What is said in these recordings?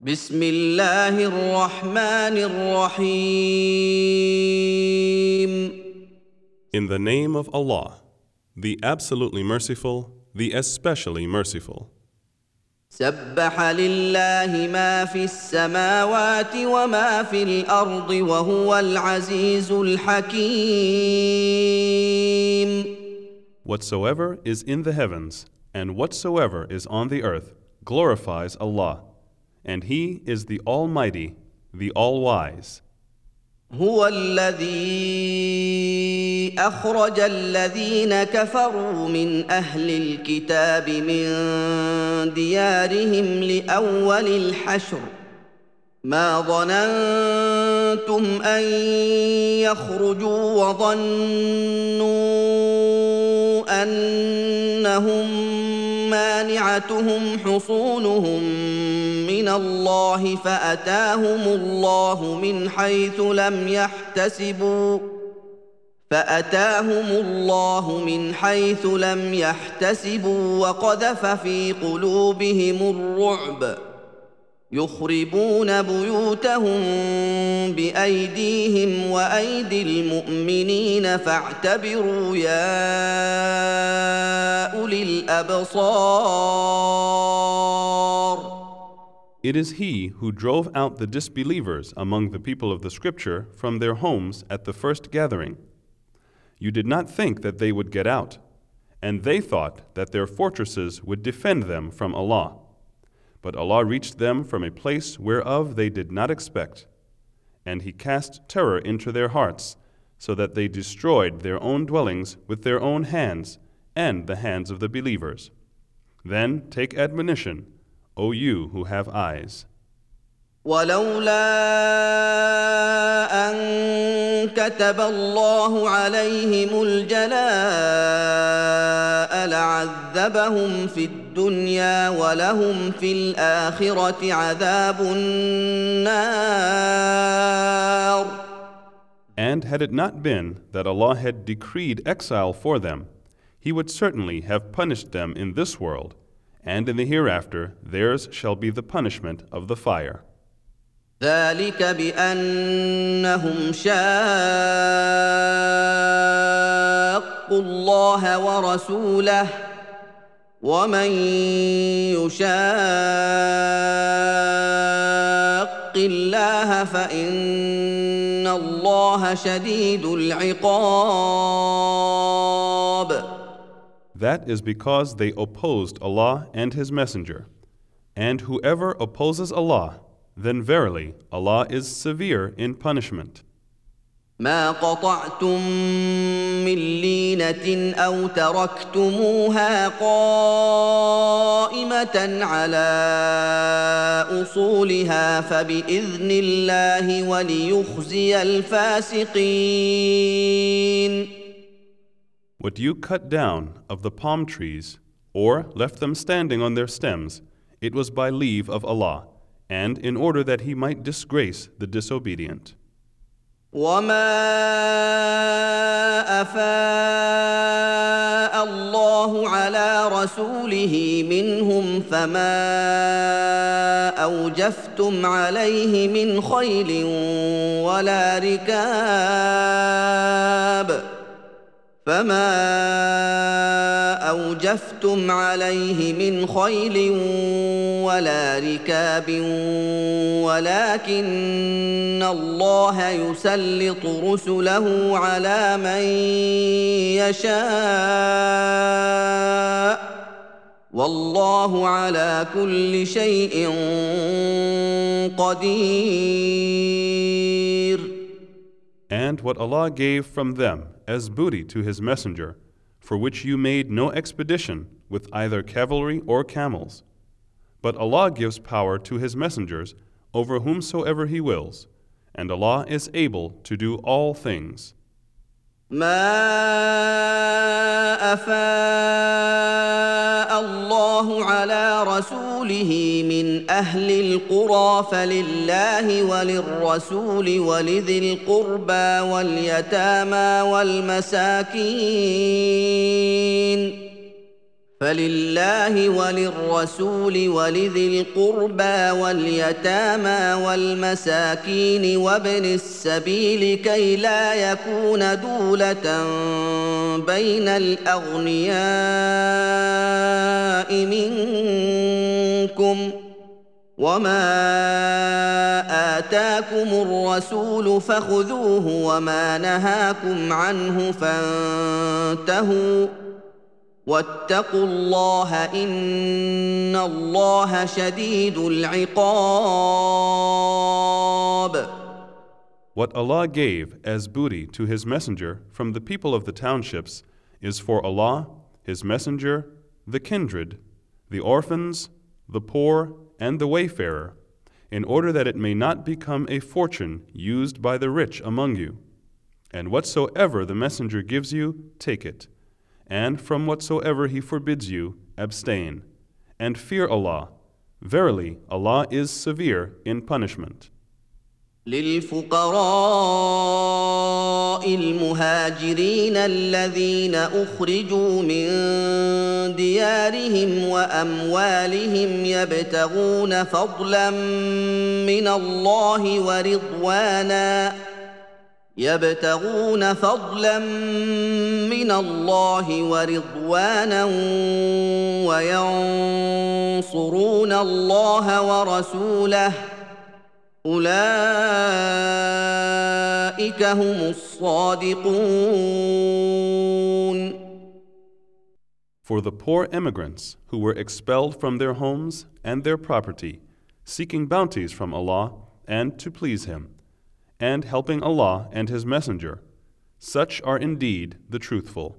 بسم الله الرحمن الرحيم In the name of Allah, the absolutely merciful, the especially merciful. سبح لله ما في السماوات وما في الارض وهو العزيز الحكيم Whatsoever is in the heavens and whatsoever is on the earth glorifies Allah, And He is the Almighty, the All Wise. هو الذي أخرج الذين كفروا من أهل الكتاب من ديارهم لأول الحشر ما ظننتم أن يخرجوا وظنوا أنهم مانعتهم حصونهم من الله فأتاهم الله من حيث لم يحتسبوا فأتاهم الله من حيث لم يحتسبوا وقذف في قلوبهم الرعب يخربون بيوتهم بأيديهم وأيدي المؤمنين فاعتبروا يا أولي الأبصار It is He who drove out the disbelievers among the people of the Scripture from their homes at the first gathering. You did not think that they would get out, and they thought that their fortresses would defend them from Allah. But Allah reached them from a place whereof they did not expect, and He cast terror into their hearts, so that they destroyed their own dwellings with their own hands and the hands of the believers. Then take admonition, O you who have eyes. ولولا ان كتب الله عليهم الجلاء لعذبهم في الدنيا ولهم في الاخره عذاب النار And had it not been that Allah had decreed exile for them, He would certainly have punished them in this world, and in the hereafter theirs shall be the punishment of the fire. ذلك بانهم شاقوا الله ورسوله ومن يشاق الله فان الله شديد العقاب That is because they opposed Allah and His Messenger. And whoever opposes Allah, then verily Allah is severe in punishment. ما قطعتم من لينه أو تركتموها قائمه على اصولها فباذن الله وليخزي الفاسقين What you cut down of the palm trees, or left them standing on their stems, it was by leave of Allah, and in order that He might disgrace the disobedient. وما افاء الله على رسوله منهم فما اوجفتم عليه من خيل ولا ركاب فما اوجفتم عليه من خيل ولا ركاب ولكن الله يسلط رسله على من يشاء والله على كل شيء قدير. And what Allah gave from them as booty to His Messenger, for which you made no expedition with either cavalry or camels. But Allah gives power to His messengers over whomsoever He wills, and Allah is able to do all things. ما افاء الله على رسوله من أهل القرى فلله وللرسول ولذي القربى واليتامى والمساكين فلله وللرسول ولذي القربى واليتامى والمساكين وابن السبيل كي لا يكون دوله بين الاغنياء منكم وما اتاكم الرسول فخذوه وما نهاكم عنه فانتهوا واتقوا الله ان الله شديد العقاب What Allah gave as booty to His Messenger from the people of the townships is for Allah, His Messenger, the kindred, the orphans, the poor, and the wayfarer, in order that it may not become a fortune used by the rich among you. And whatsoever the Messenger gives you, take it, and from whatsoever He forbids you, abstain, and fear Allah. Verily, Allah is severe in punishment. للفقراء المهاجرين الذين اخرجوا من ديارهم واموالهم يبتغون فضلا من الله ورضوانا يبتغون فضلا من الله ورضوانا وينصرون الله ورسوله اولئك هم الصادقون For the poor emigrants who were expelled from their homes and their property, seeking bounties from Allah and to please Him, and helping Allah and His Messenger, such are indeed the truthful.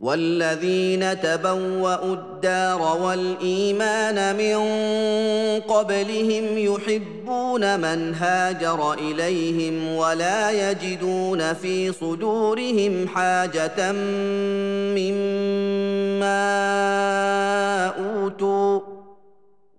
والذين تبوأوا الدار والإيمان من قبلهم يحبون من هاجر إليهم ولا يجدون في صدورهم حاجة مما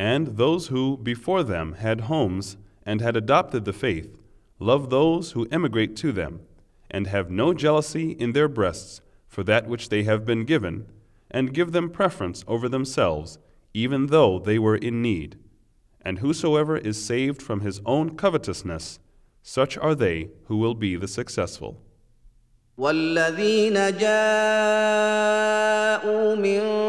And those who before them had homes and had adopted the faith love those who emigrate to them, and have no jealousy in their breasts for that which they have been given, and give them preference over themselves, even though they were in need. And whosoever is saved from his own covetousness, such are they who will be the successful. والذين جاءوا من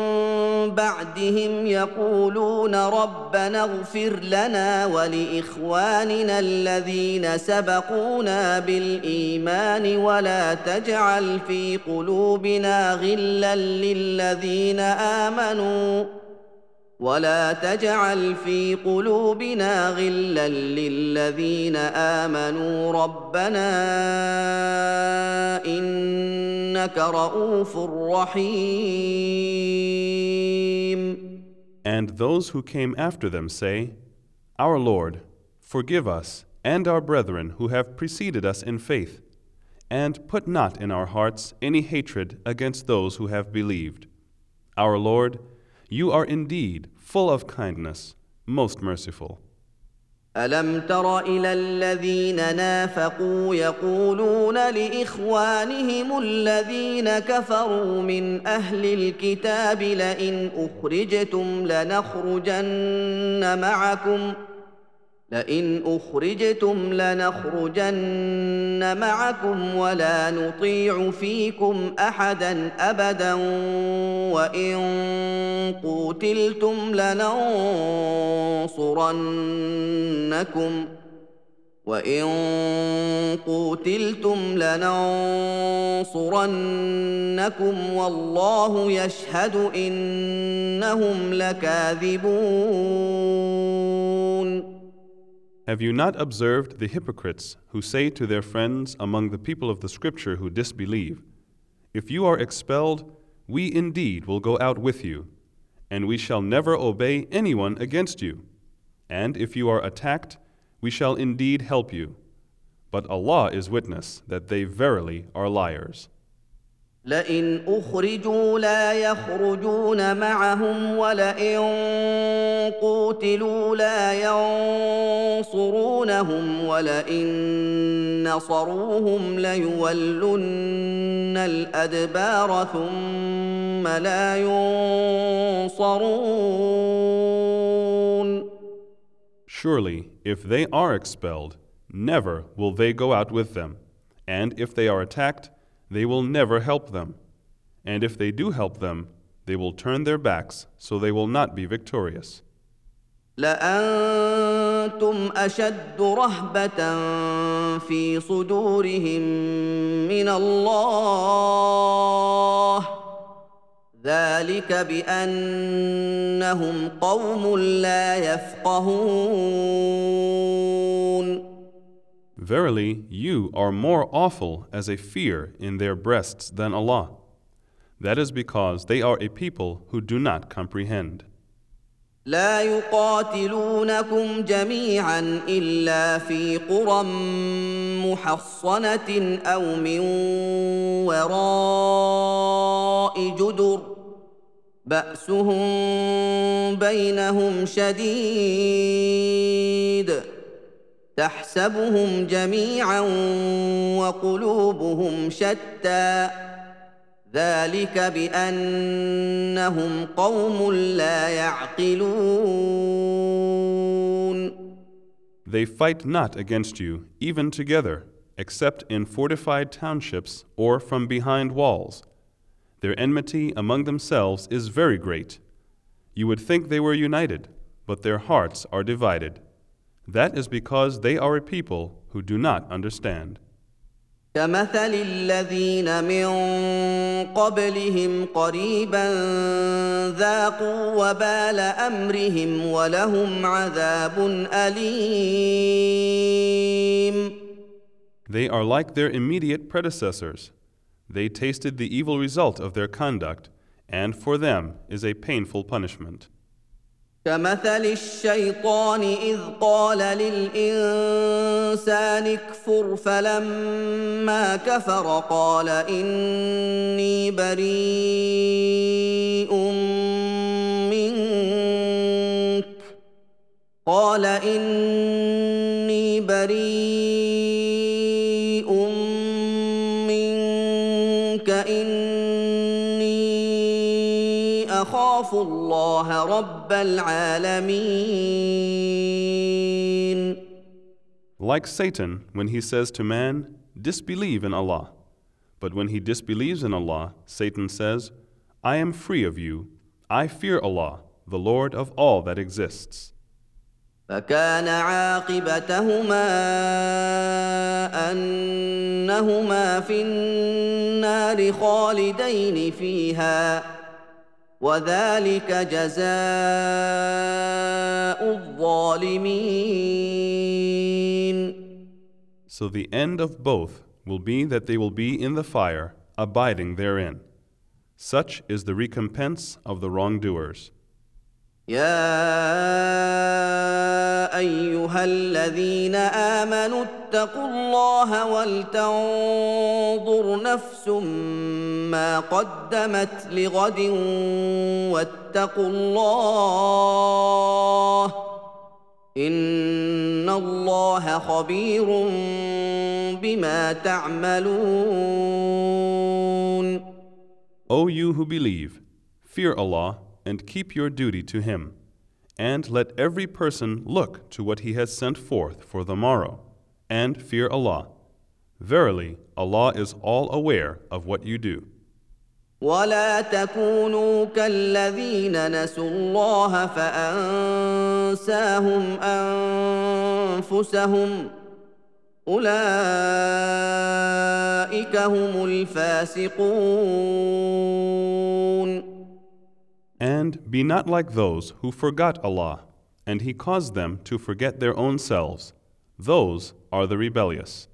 بعدهم يقولون ربنا اغفر لنا ولإخواننا الذين سبقونا بالإيمان ولا تجعل في قلوبنا غلا للذين آمنوا ولا تجعل في قلوبنا غلا للذين امنوا ربنا انك رءوف رحيم And those who came after them say, Our Lord, forgive us and our brethren who have preceded us in faith, and put not in our hearts any hatred against those who have believed. Our Lord, you are indeed full of kindness, most merciful. ألم تر إلى الذين نافقوا يقولون لإخوانهم الذين كفروا من أهل الكتاب لئن أخرجتم لنخرجن معكم لئن أخرجتم لنخرجن معكم ولا نطيع فيكم أحدا أبدا وإن قوتلتم لننصرنكم وإن قوتلتم لننصرنكم والله يشهد إنهم لكاذبون Have you not observed the hypocrites who say to their friends among the people of the Scripture who disbelieve, If you are expelled, we indeed will go out with you, and we shall never obey anyone against you. And if you are attacked, we shall indeed help you. But Allah is witness that they verily are liars. لئن أخرجوا لا يخرجون معهم ولئن قوتلوا لا ينصرونهم ولئن نصروهم ليولن الأدبار ثم لا ينصرون Surely, if they are expelled, never will they go out with them. And if they are attacked, they will never help them. And if they do help them, they will turn their backs, so they will not be victorious. لأنتم أشد رهبة في صدورهم من الله ذلك بأنهم قوم لا يفقهون Verily, you are more awful as a fear in their breasts than Allah. That is because they are a people who do not comprehend. لا يقاتلونكم جميعا الا في قرى محصنه او من وراء جدر باسهم بينهم شديد تحسبهم جميعا وقلوبهم شتى ذلك بانهم قوم لا يعقلون They fight not against you, even together, except in fortified townships or from behind walls. Their enmity among themselves is very great. You would think they were united, but their hearts are divided. That is because they are a people who do not understand. كمثل الذين من قبلهم قريبا ذاقوا وبال امرهم ولهم عذاب اليم They are like their immediate predecessors. They tasted the evil result of their conduct, and for them is a painful punishment. كمثل الشيطان إذ قال للإنسان اكفر فلما كفر قال إني بريء منك. قال إني بريء اخاف الله رب العالمين Like Satan, when he says to man, Disbelieve in Allah. But when he disbelieves in Allah, Satan says, I am free of you. I fear Allah, the Lord of all that exists. فكان عاقبتهما انهما في النار خالدين فيها وذلك جزاء الظالمين So the end of both will be that they will be in the fire, abiding therein. Such is the recompense of the wrongdoers. يا أيها الذين آمنوا اتقوا الله ولتنظر نفس ما قدمت لغد واتقوا الله إن الله خبير بما تعملون. O you who believe, fear Allah and keep your duty to Him, and let every person look to what He has sent forth for the morrow, and fear Allah. Verily, Allah is all aware of what you do. ولا تكونوا كالذين نسوا الله فانساهم انفسهم اولئك هم الفاسقون And be not like those who forgot Allah, and He caused them to forget their own selves. Those are the rebellious.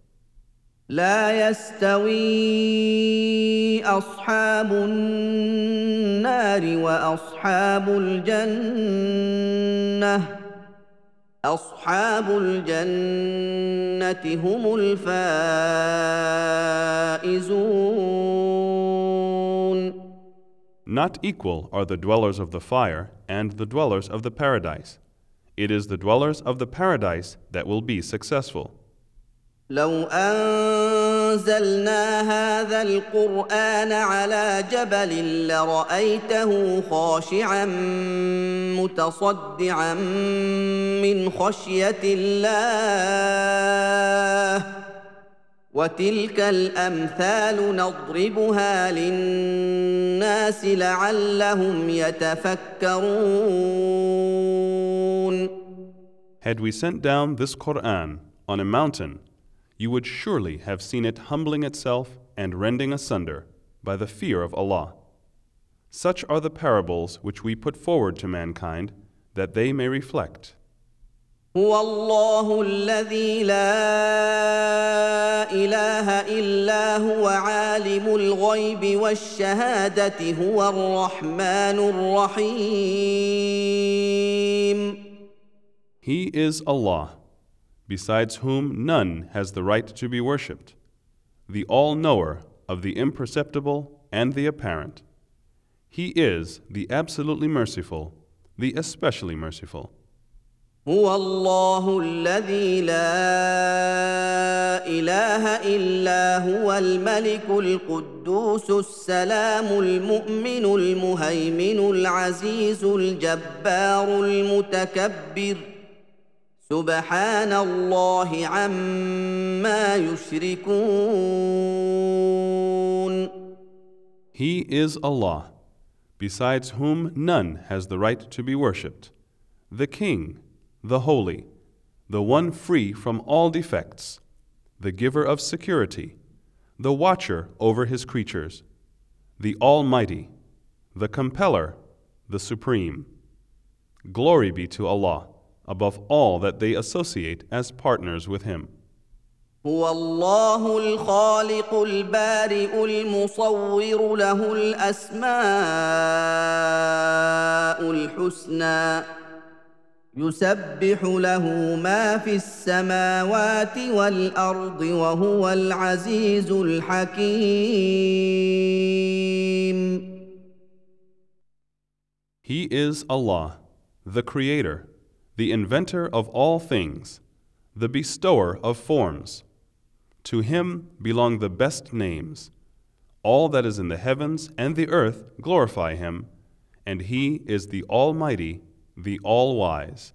لا يستوي اصحاب النار واصحاب الجنه اصحاب الجنه هم الفائزون Not equal are the dwellers of the fire and the dwellers of the paradise. It is the dwellers of the paradise that will be successful. لو انزلنا هذا القران على جبل لرايته خاشعا متصدعا من خشيه الله وتلك الامثال نضربها للناس لعلهم يتفكرون Had we sent down this Quran on a mountain, you would surely have seen it humbling itself and rending asunder by the fear of Allah. Such are the parables which we put forward to mankind that they may reflect. هو الله الذي لا اله الا هو عالم الغيب والشهاده هو الرحمن الرحيم He is Allah, besides whom none has the right to be worshipped, the all knower of the imperceptible and the apparent. He is the absolutely merciful, the especially merciful. هو الله الذي لا إله إلا هو الملك القدوس السلام المؤمن المهيمن العزيز الجبار المتكبر. سبحان الله عما يشركون. He is Allah, besides whom none has the right to be worshipped, the King, the Holy, the one free from all defects, the giver of security, the watcher over his creatures, the Almighty, the Compeller, the Supreme. Glory be to Allah above all that they associate as partners with Him. هو الله الخالق البارئ المصور له الاسماء الحسنى يسبح له ما في السماوات والارض وهو العزيز الحكيم He is Allah, the Creator, the inventor of all things, the bestower of forms. To Him belong the best names. All that is in the heavens and the earth glorify Him, and He is the Almighty, the All Wise.